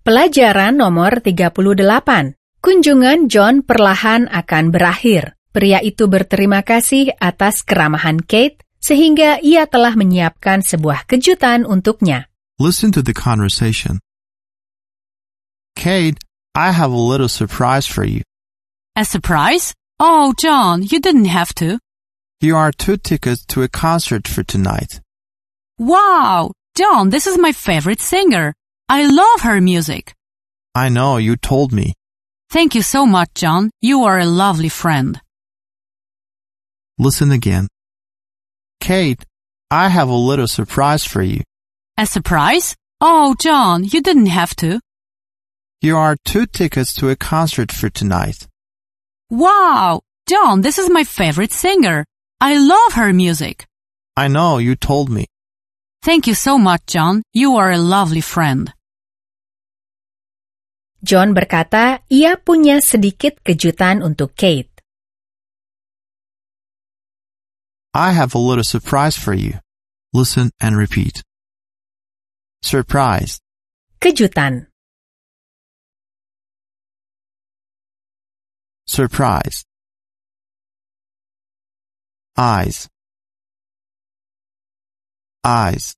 Pelajaran nomor 38. Kunjungan John perlahan akan berakhir. Pria itu berterima kasih atas keramahan Kate sehingga ia telah menyiapkan sebuah kejutan untuknya. Listen to the conversation. Kate, I have a little surprise for you. A surprise? Oh, John, you didn't have to. Here are two tickets to a concert for tonight. Wow! John, this is my favorite singer. I love her music. I know you told me. Thank you so much, John. You are a lovely friend. Listen again. Kate, I have a little surprise for you. A surprise? Oh, John, you didn't have to. Here are two tickets to a concert for tonight. Wow! John, this is my favorite singer. I love her music. I know you told me. Thank you so much, John. You are a lovely friend. John berkata ia punya sedikit kejutan untuk Kate. I have a little surprise for you. Listen and repeat. Surprise, Kejutan, surprise. Eyes, eyes,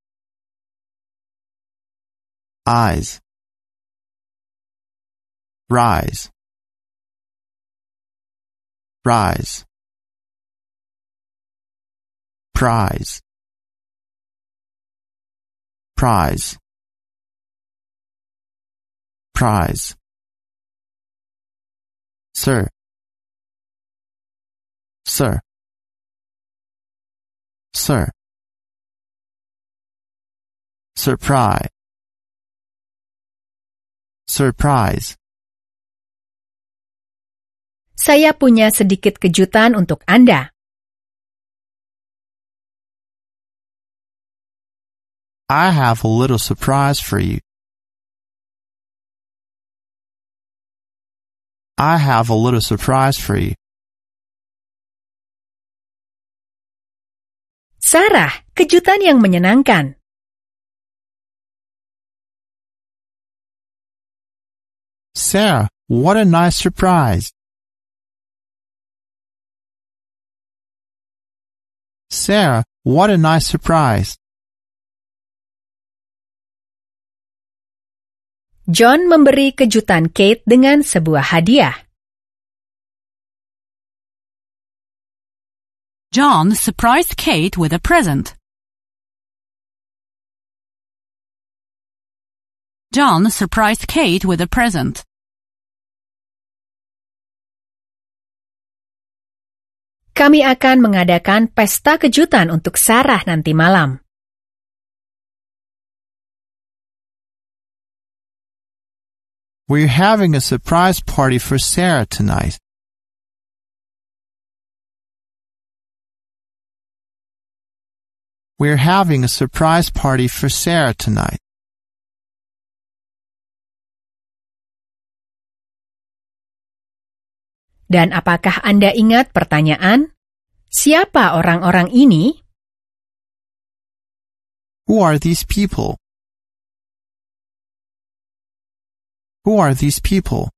eyes. Rise, rise. Prize, prize, prize. Sir, sir, sir. Surprise, surprise. Saya punya sedikit kejutan untuk Anda. I have a little surprise for you. I have a little surprise for you. Sarah, kejutan yang menyenangkan. Sarah, what a nice surprise. Sarah, what a nice surprise. John memberi kejutan Kate dengan sebuah hadiah. John surprised Kate with a present. John surprised Kate with a present. Kami akan mengadakan pesta kejutan untuk Sarah nanti malam. We're having a surprise party for Sarah tonight. We're having a surprise party for Sarah tonight. Dan apakah Anda ingat pertanyaan? Siapa orang-orang ini? Who are these people? Who are these people?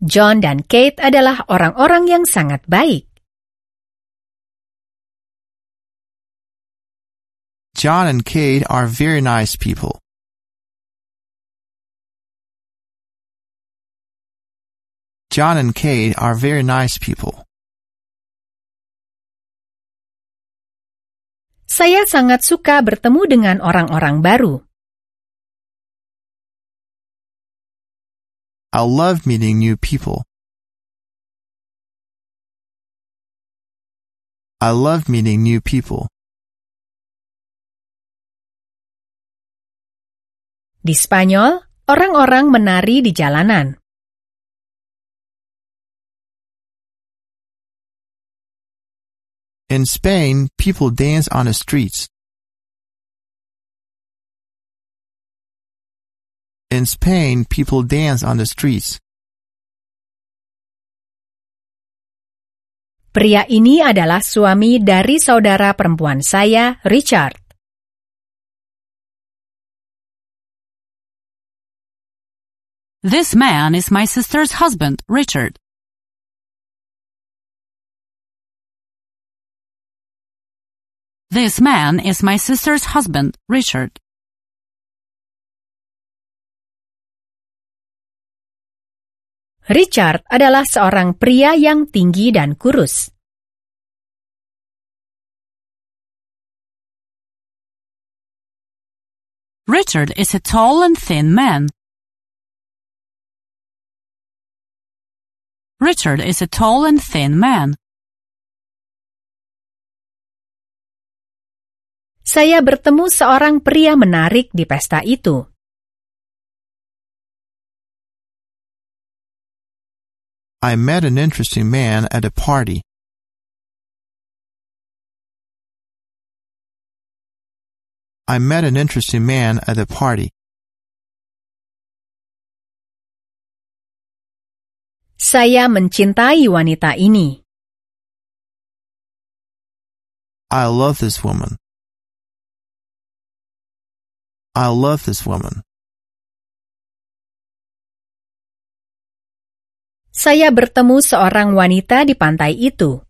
John dan Kate adalah orang-orang yang sangat baik. John and Kate are very nice people. John and Kate are very nice people. Saya sangat suka bertemu dengan orang-orang baru. I love meeting new people. I love meeting new people. Di Spanyol, orang-orang menari di jalanan. In Spain, people dance on the streets. In Spain, people dance on the streets. Pria ini adalah suami dari saudara perempuan saya, Richard. This man is my sister's husband, Richard. This man is my sister's husband, Richard. Richard adalah seorang pria yang tinggi dan kurus. Richard is a tall and thin man. Richard is a tall and thin man. Saya bertemu seorang pria menarik di pesta itu. I met an interesting man at a party. I met an interesting man at a party. Saya mencintai wanita ini. I love this woman. I love this woman. Saya bertemu seorang wanita di pantai itu.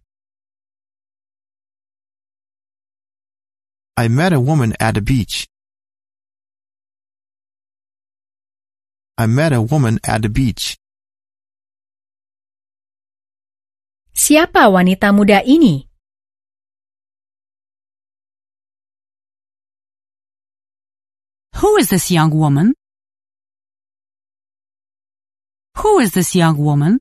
I met a woman at a beach. I met a woman at the beach. Siapa wanita muda ini? Who is this young woman? Who is this young woman?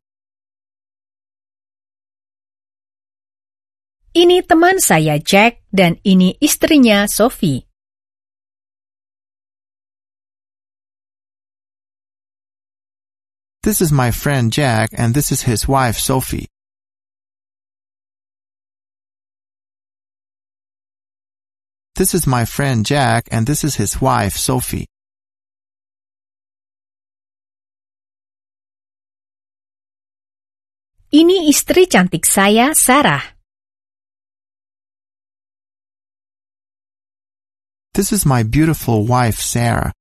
Ini teman saya Jack dan ini istrinya Sophie. This is my friend Jack and this is his wife Sophie. This is my friend Jack and this is his wife Sophie. Ini istri cantik saya, Sarah. This is my beautiful wife Sarah.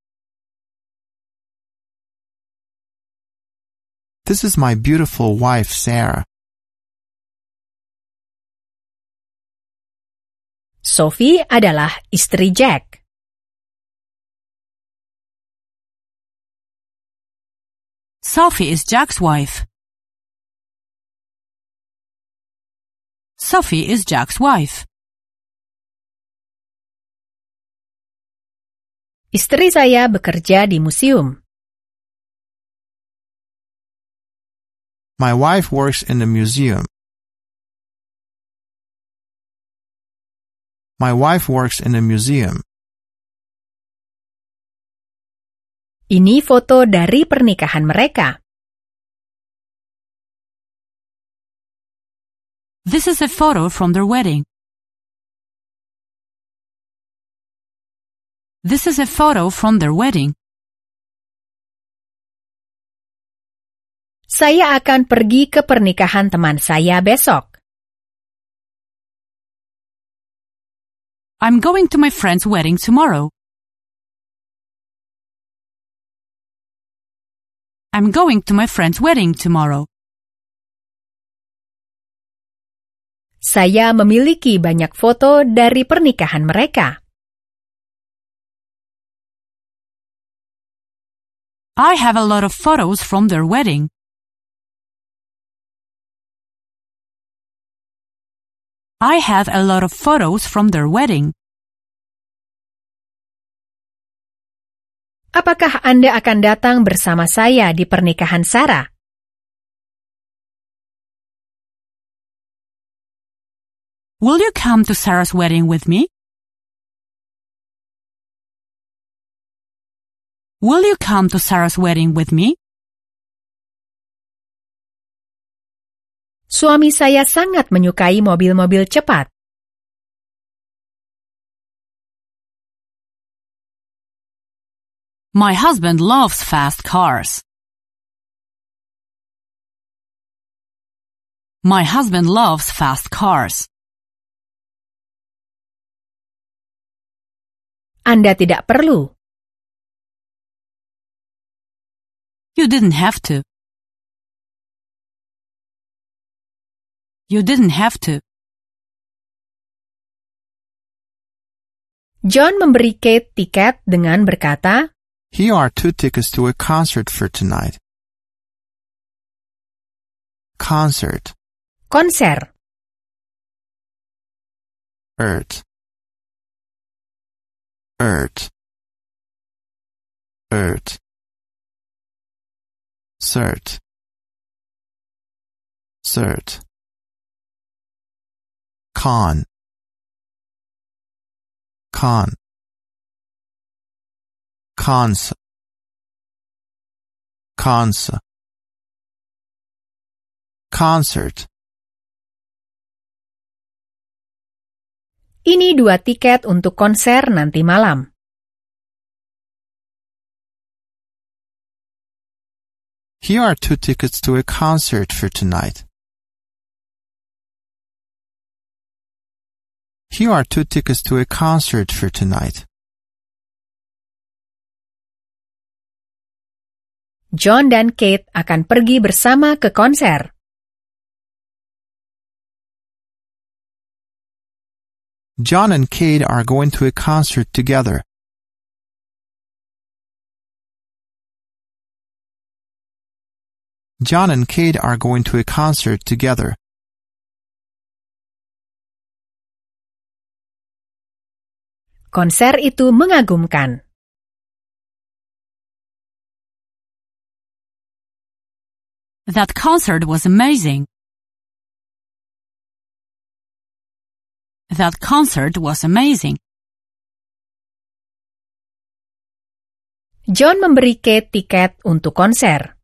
This is my beautiful wife Sarah. Sophie adalah istri Jack. Sophie is Jack's wife. Sophie is Jack's wife. Istri saya bekerja di museum. My wife works in the museum. My wife works in a museum. Ini foto dari pernikahan mereka. This is a photo from their wedding. This is a photo from their wedding. Saya akan pergi ke pernikahan teman saya besok. I'm going to my friend's wedding tomorrow. I'm going to my friend's wedding tomorrow. Saya memiliki banyak foto dari pernikahan mereka. I have a lot of photos from their wedding. I have a lot of photos from their wedding. Apakah Anda akan datang bersama saya di pernikahan Sarah? Will you come to Sarah's wedding with me? Will you come to Sarah's wedding with me? Suami saya sangat menyukai mobil-mobil cepat. My husband loves fast cars. My husband loves fast cars. Anda tidak perlu. You didn't have to. You didn't have to. John memberi Kate tiket dengan berkata, Here are two tickets to a concert for tonight. Concert. konser. Ert. Ert. Ert. Cert. Cert. Con. Con. Cons. Cons. Concert. Ini dua tiket untuk konser nanti malam. Here are two tickets to a concert for tonight. Here are two tickets to a concert for tonight. John dan Kate akan pergi bersama ke konser. John and Kate are going to a concert together. John and Kate are going to a concert together. Konser itu mengagumkan. That concert was amazing. That concert was amazing. John memberi Kate tiket untuk konser.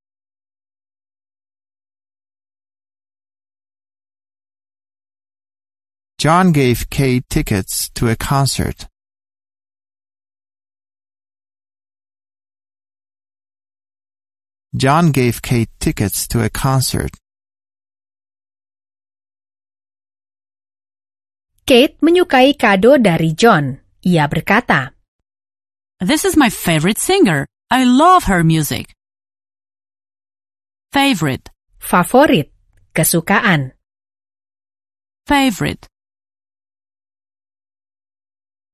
John gave Kate tickets to a concert. John gave Kate tickets to a concert. Kate menyukai kado dari John. Ia berkata, This is my favorite singer. I love her music. Favorite, favorit, kesukaan. favorite.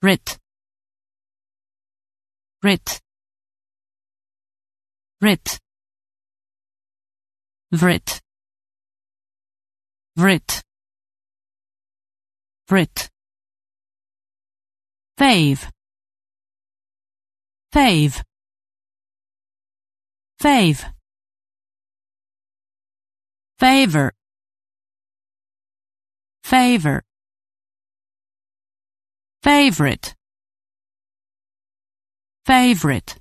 Rit. Rit. Rit. Vrit. Vrit. Vrit. Fave. Fave. Fave. Favor. Favor. Favorite. Favorite.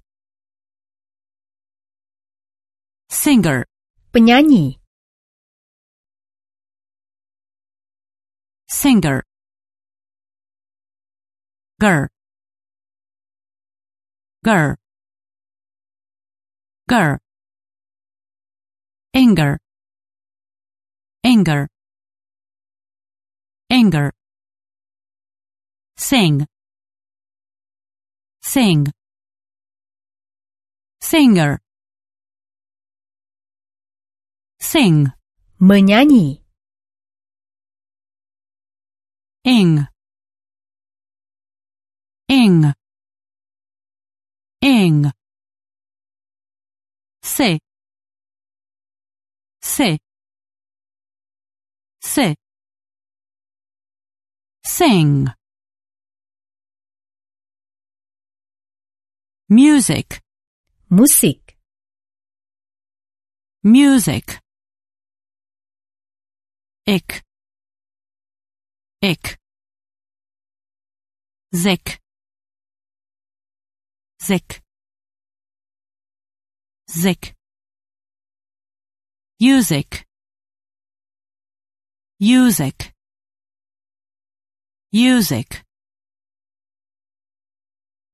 Singer. Penyanyi. Singer. Ger. Ger. Ger. Inger. Inger. Inger. Sing. Sing. Singer. Sing. Menyanyi. Ing. Ing. Ing. Se. Se. Se. Sing. Music. Musik. Music. Ik. Ik. Zik. Zik. Zik. Music. Music. Music.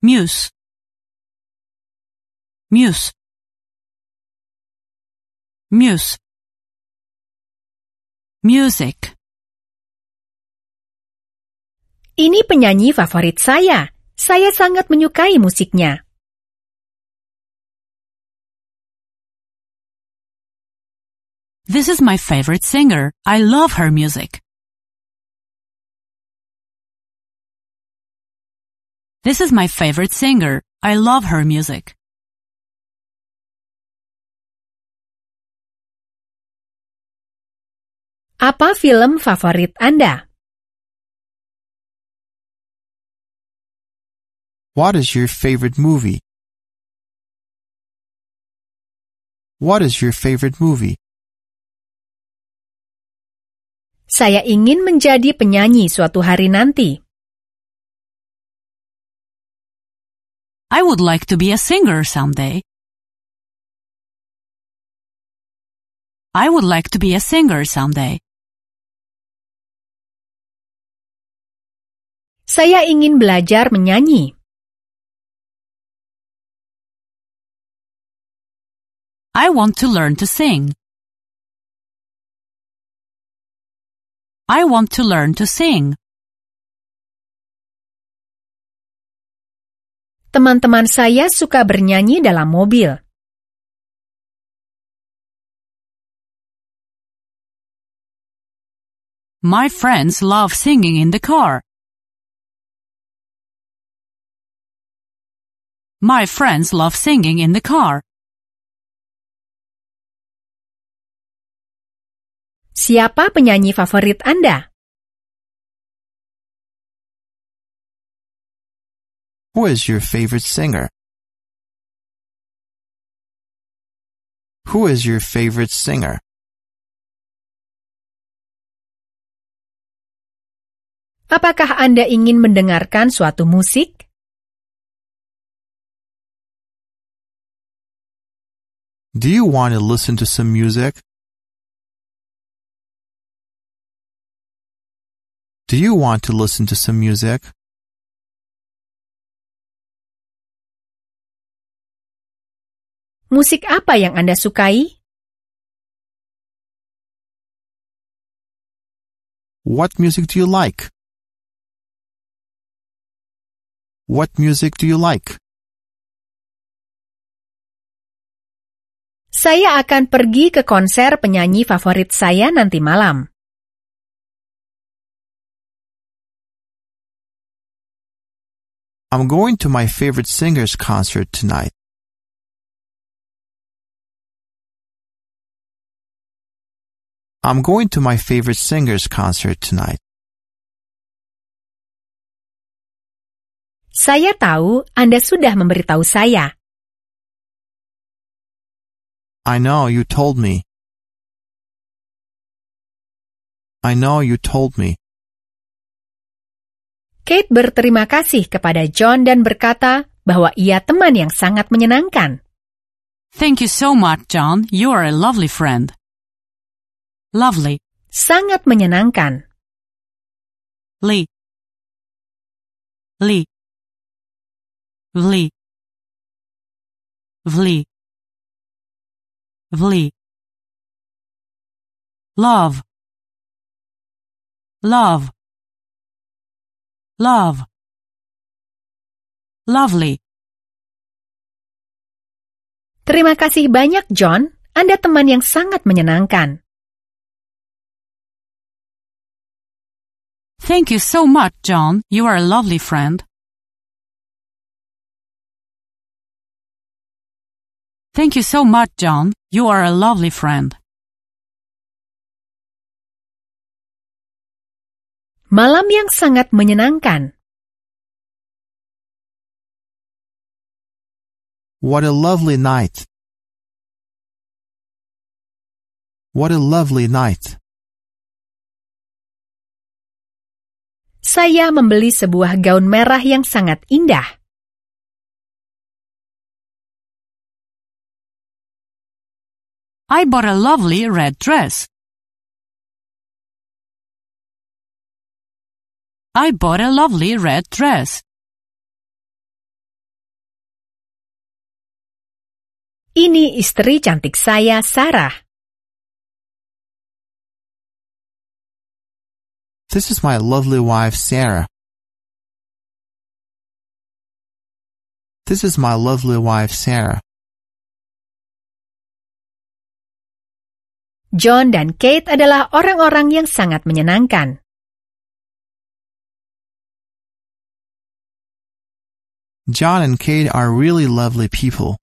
Muse. Muse. Muse. Music. Ini penyanyi favorit saya. Saya sangat menyukai musiknya. This is my favorite singer. I love her music. This is my favorite singer. I love her music. Apa film favorit Anda? What is your favorite movie? What is your favorite movie? Saya ingin menjadi penyanyi suatu hari nanti. I would like to be a singer someday. I would like to be a singer someday. Saya ingin belajar menyanyi. I want to learn to sing. I want to learn to sing. Teman-teman saya suka bernyanyi dalam mobil. My friends love singing in the car. My friends love singing in the car. Siapa penyanyi favorit Anda? Who is your favorite singer? Who is your favorite singer? Apakah Anda ingin mendengarkan suatu musik? Do you want to listen to some music? Do you want to listen to some music? Musik apa yang Anda sukai? What music do you like? What music do you like? Saya akan pergi ke konser penyanyi favorit saya nanti malam. I'm going to my favorite singer's concert tonight. I'm going to my favorite singer's concert tonight. Saya tahu Anda sudah memberitahu saya. I know you told me. I know you told me. Kate berterima kasih kepada John dan berkata bahwa ia teman yang sangat menyenangkan. Thank you so much, John. You are a lovely friend. Lovely. Sangat menyenangkan. Lee. Lee. Vli. Vli. Vli. Love. Love. Love. Lovely. Terima kasih banyak, John. Anda teman yang sangat menyenangkan. Thank you so much, John. You are a lovely friend. Thank you so much, John. You are a lovely friend. Malam yang sangat menyenangkan. What a lovely night. What a lovely night. Saya membeli sebuah gaun merah yang sangat indah. I bought a lovely red dress. I bought a lovely red dress. Ini istri cantik saya, Sarah. This is my lovely wife, Sarah. This is my lovely wife, Sarah. John dan Kate adalah orang-orang yang sangat menyenangkan. John and Kate are really lovely people.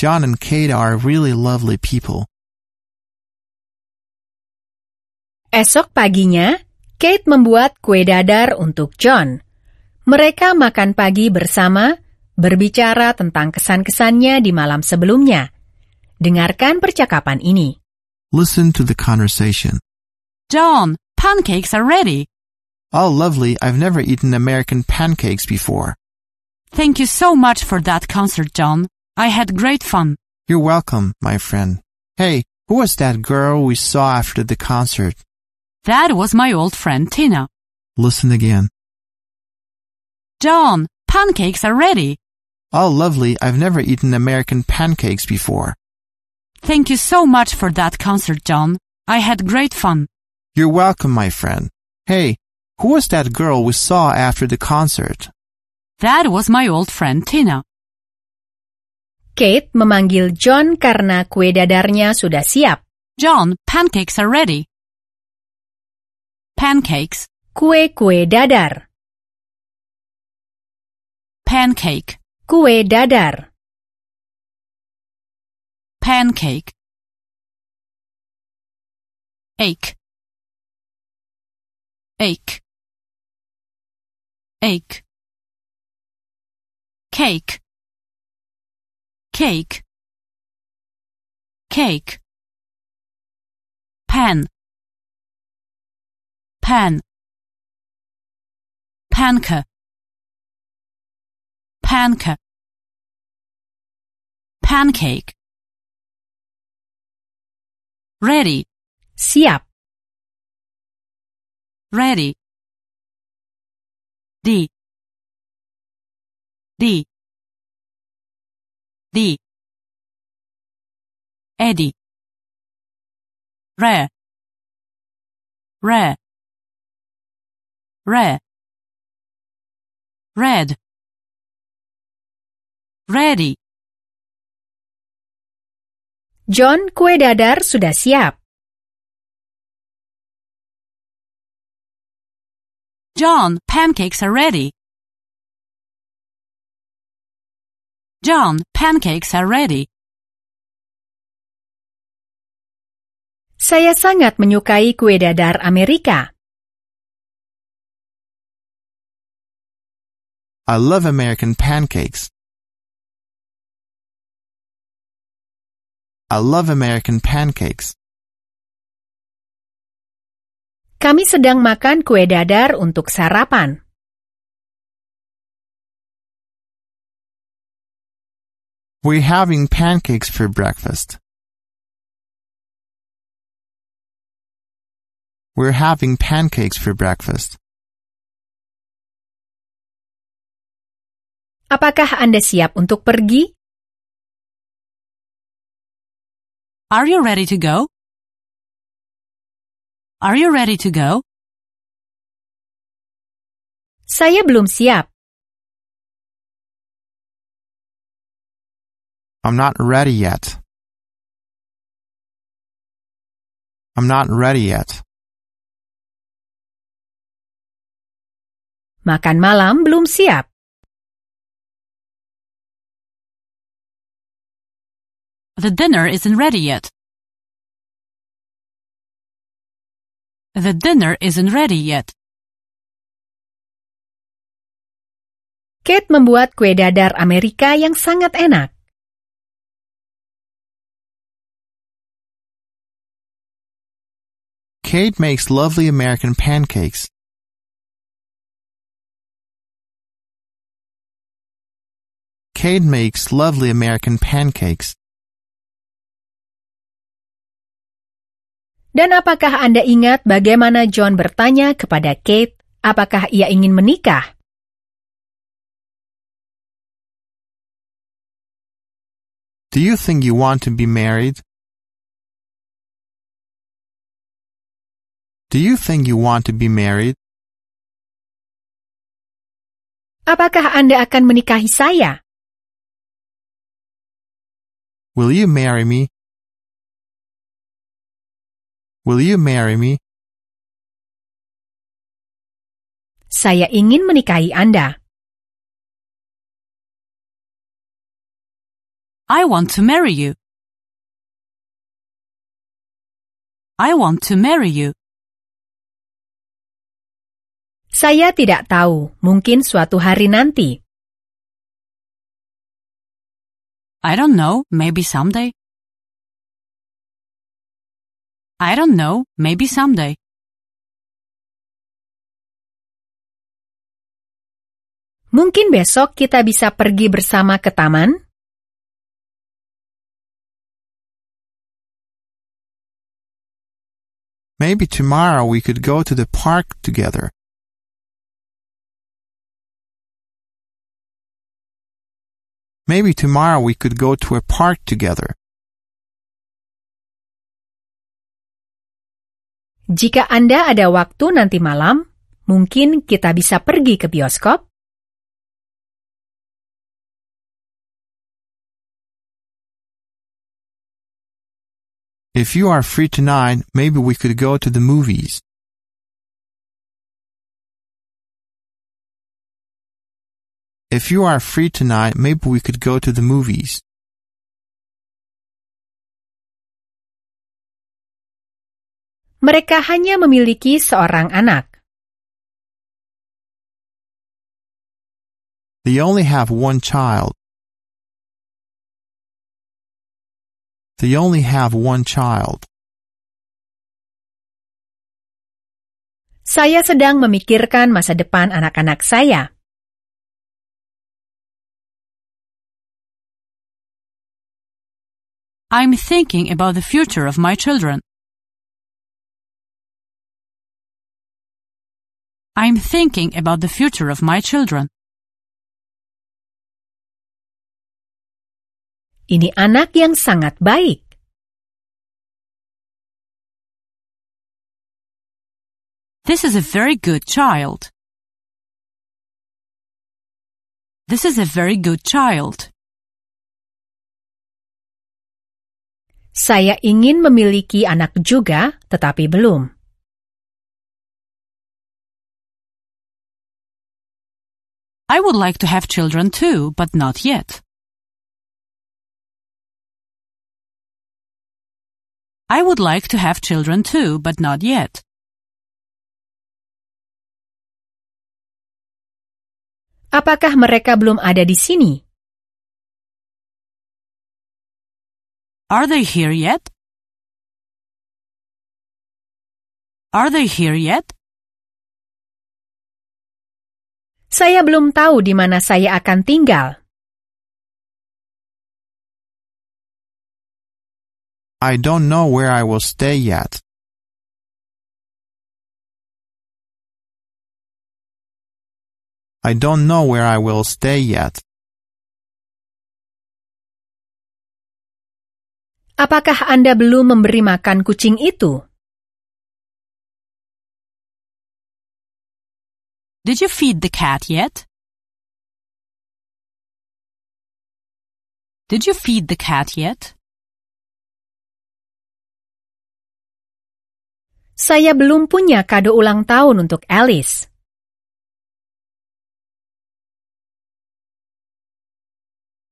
John and Kate are really lovely people. Esok paginya, Kate membuat kue dadar untuk John. Mereka makan pagi bersama, berbicara tentang kesan-kesannya di malam sebelumnya. Dengarkan percakapan ini. Listen to the conversation. John, pancakes are ready. Oh, lovely. I've never eaten American pancakes before. Thank you so much for that concert, John. I had great fun. You're welcome, my friend. Hey, who was that girl we saw after the concert? That was my old friend Tina. Listen again. John, pancakes are ready. Oh, lovely. I've never eaten American pancakes before. Thank you so much for that concert, John. I had great fun. You're welcome, my friend. Hey, who was that girl we saw after the concert? That was my old friend Tina. Kate memanggil John karena kue dadarnya sudah siap. John, pancakes are ready. Pancakes, Kue-kue dadar. pancake, Kue dadar. pancake. Ache, ache, ache. Cake, cake, cake. Pan, pan. Panca, panca. Pancake. Ready, Siap. ready. D. D. D. Eddie. Rare. Rare. Rare. Red. Ready. John, kue dadar sudah siap. John, pancakes are ready. John, pancakes are ready. Saya sangat menyukai kue dadar Amerika. I love American pancakes. I love American pancakes. Kami sedang makan kue dadar untuk sarapan. We're having pancakes for breakfast. We're having pancakes for breakfast. Apakah Anda siap untuk pergi? Are you ready to go? Are you ready to go? Saya belum siap. I'm not ready yet. I'm not ready yet. Makan malam belum siap. The dinner isn't ready yet. The dinner isn't ready yet. Kate membuat kue dadar Amerika yang sangat enak. Kate makes lovely American pancakes. Kate makes lovely American pancakes. Dan apakah Anda ingat bagaimana John bertanya kepada Kate apakah ia ingin menikah? Do you think you want to be married? Do you think you want to be married? Apakah Anda akan menikahi saya? Will you marry me? Will you marry me? Saya ingin menikahi Anda. I want to marry you. I want to marry you. Saya tidak tahu, mungkin suatu hari nanti. I don't know, maybe someday. I don't know, maybe someday. Mungkin besok kita bisa pergi bersama ke taman? Maybe tomorrow we could go to the park together. Maybe tomorrow we could go to a park together. Jika Anda ada waktu nanti malam, mungkin kita bisa pergi ke bioskop? If you are free tonight, maybe we could go to the movies. If you are free tonight, maybe we could go to the movies. Mereka hanya memiliki seorang anak. They only have one child. They only have one child. Saya sedang memikirkan masa depan anak-anak saya. I'm thinking about the future of my children. I'm thinking about the future of my children. Ini anak yang sangat baik. This is a very good child. This is a very good child. Saya ingin memiliki anak juga, tetapi belum. I would like to have children too, but not yet. I would like to have children too, but not yet. Apakah mereka belum ada di sini? Are they here yet? Are they here yet? Saya belum tahu di mana saya akan tinggal. I don't know where I will stay yet. I don't know where I will stay yet. Apakah Anda belum memberi makan kucing itu? Did you feed the cat yet? Did you feed the cat yet? Saya belum punya kado ulang tahun untuk Alice.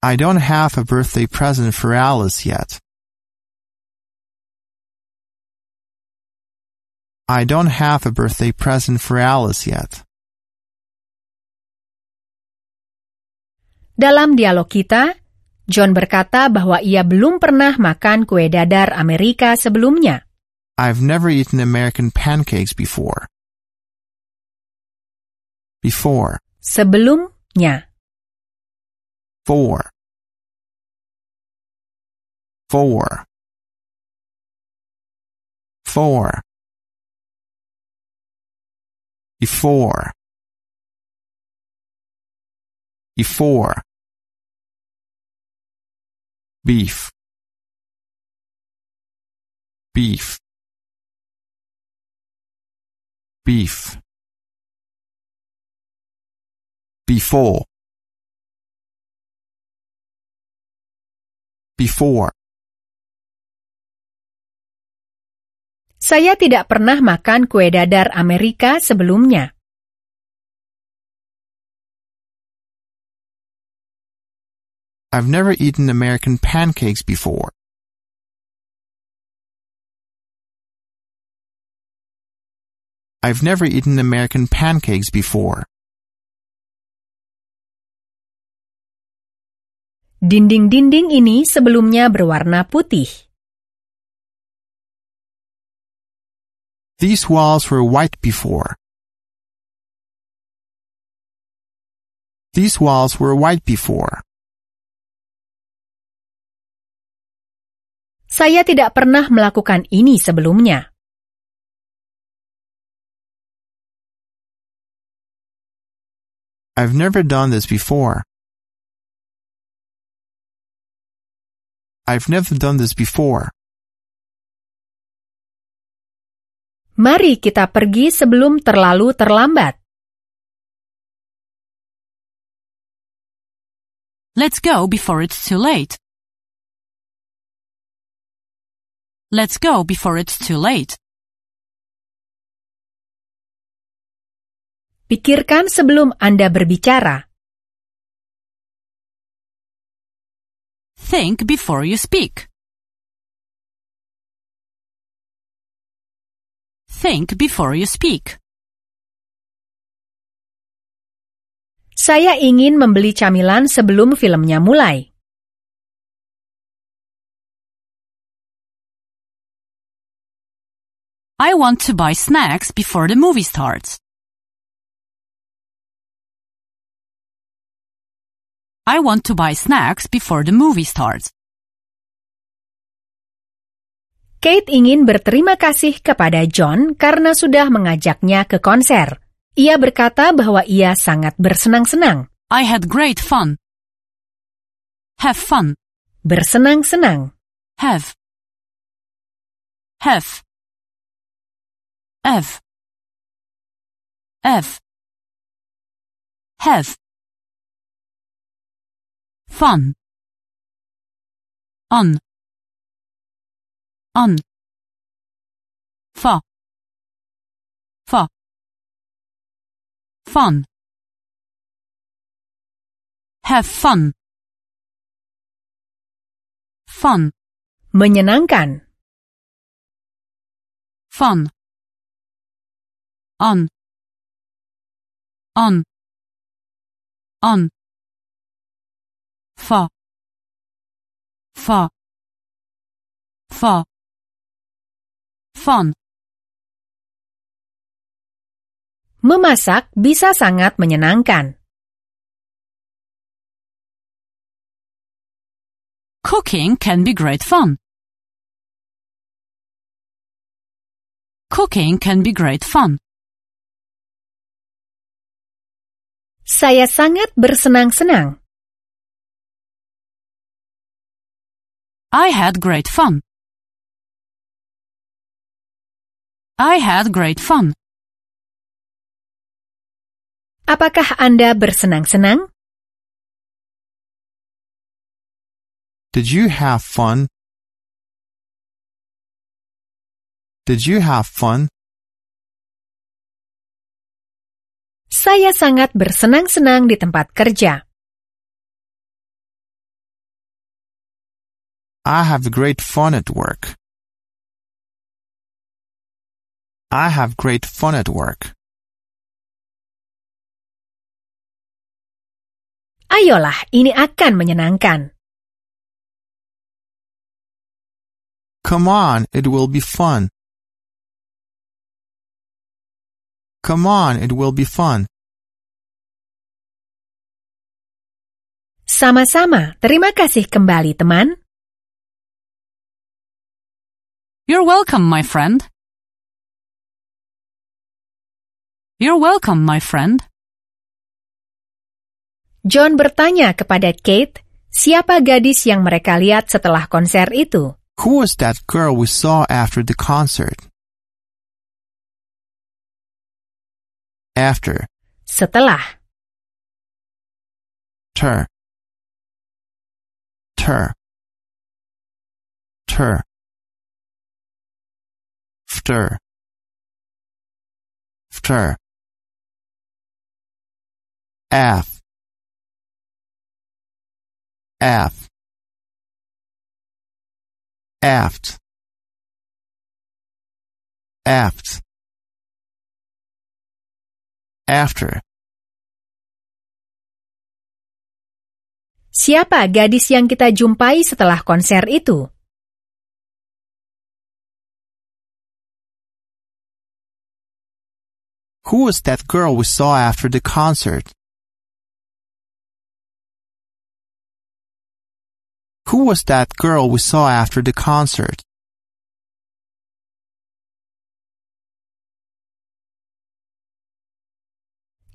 I don't have a birthday present for Alice yet. I don't have a birthday present for Alice yet. Dalam dialog kita, John berkata bahwa ia belum pernah makan kue dadar Amerika sebelumnya. I've never eaten American pancakes before. Before. Sebelumnya. For. For. For. Before. Before. Beef. Beef. Beef. Before. Before. Saya tidak pernah makan kue dadar Amerika sebelumnya. I've never eaten American pancakes before. I've never eaten American pancakes before. Dinding-dinding ini sebelumnya berwarna putih. These walls were white before. These walls were white before. Saya tidak pernah melakukan ini sebelumnya. I've never done this before. I've never done this before. Mari kita pergi sebelum terlalu terlambat. Let's go before it's too late. Let's go before it's too late. Pikirkan sebelum Anda berbicara. Think before you speak. Think before you speak. Saya ingin membeli camilan sebelum filmnya mulai. I want to buy snacks before the movie starts. I want to buy snacks before the movie starts. Kate ingin berterima kasih kepada John karena sudah mengajaknya ke konser. Ia berkata bahwa ia sangat bersenang-senang. I had great fun. Have fun. Bersenang-senang. Have. Have. Have. Have. Have. Fun. On. On. Fa. Fa. Fun. Have fun. Fun. Menyenangkan. Fun. On. On. On. Fa. Fa. Fa. Fun. Memasak bisa sangat menyenangkan. Cooking can be great fun. Cooking can be great fun. Saya sangat bersenang-senang. I had great fun. I had great fun. Apakah Anda bersenang-senang? Did you have fun? Did you have fun? Saya sangat bersenang-senang di tempat kerja. I have great fun at work. I have great fun at work. Ayolah, ini akan menyenangkan. Come on, it will be fun. Come on, it will be fun. Sama-sama, terima kasih kembali teman. You're welcome, my friend. You're welcome, my friend. John bertanya kepada Kate, siapa gadis yang mereka lihat setelah konser itu? Who was that girl we saw after the concert? After, Setelah. ter, ter. Ter. Fter. After. Af. Af. Aft. Aft. After. Siapa gadis yang kita jumpai setelah konser itu? Who was that girl we saw after the concert? Who was that girl we saw after the concert?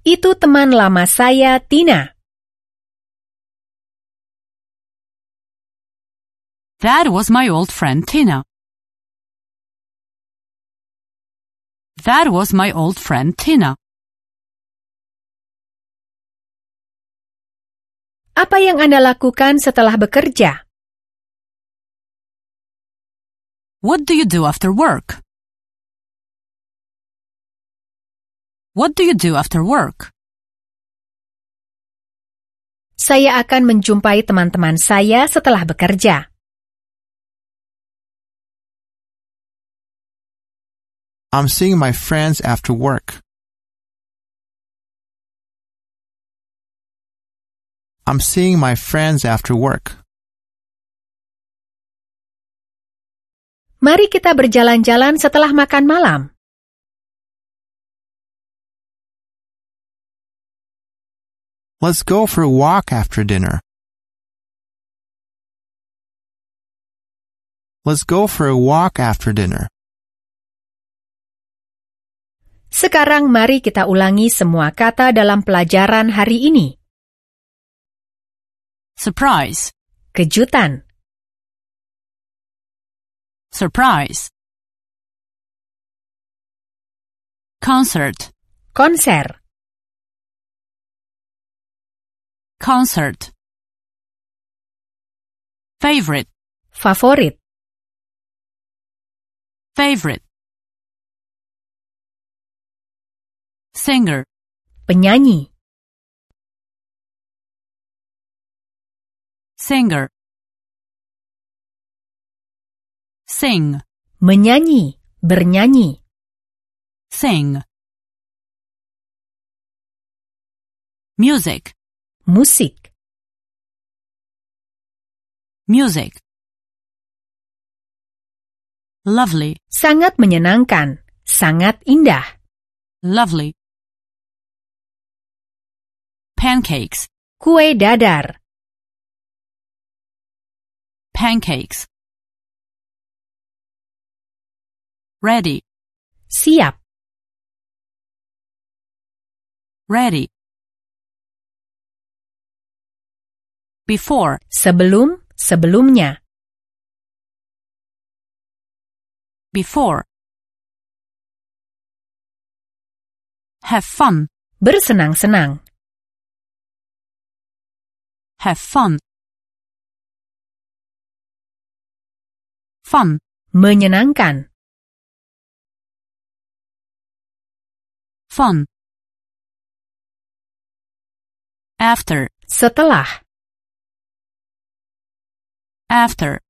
Itu teman lama saya, Tina. That was my old friend Tina. That was my old friend Tina. Apa yang Anda lakukan setelah bekerja? What do you do after work? What do you do after work? Saya akan menjumpai teman-teman saya setelah bekerja. I'm seeing my friends after work. I'm seeing my friends after work. Mari kita berjalan-jalan setelah makan malam. Let's go for a walk after dinner. Let's go for a walk after dinner. Sekarang mari kita ulangi semua kata dalam pelajaran hari ini. Surprise. Kejutan, Surprise. Concert. konser, Concert. Favorite. favorit, Favorite. Singer. penyanyi, Singer. Sing. menyanyi, bernyanyi, Sing. Music. Musik, Music. Lovely. sangat menyenangkan, sangat indah, Lovely. Pancakes. kue dadar, Pancakes. Ready. siap, Ready. Before. sebelum, sebelumnya, Before. Have fun. bersenang-senang, Have fun. Fun. menyenangkan, Fun. After. setelah, After.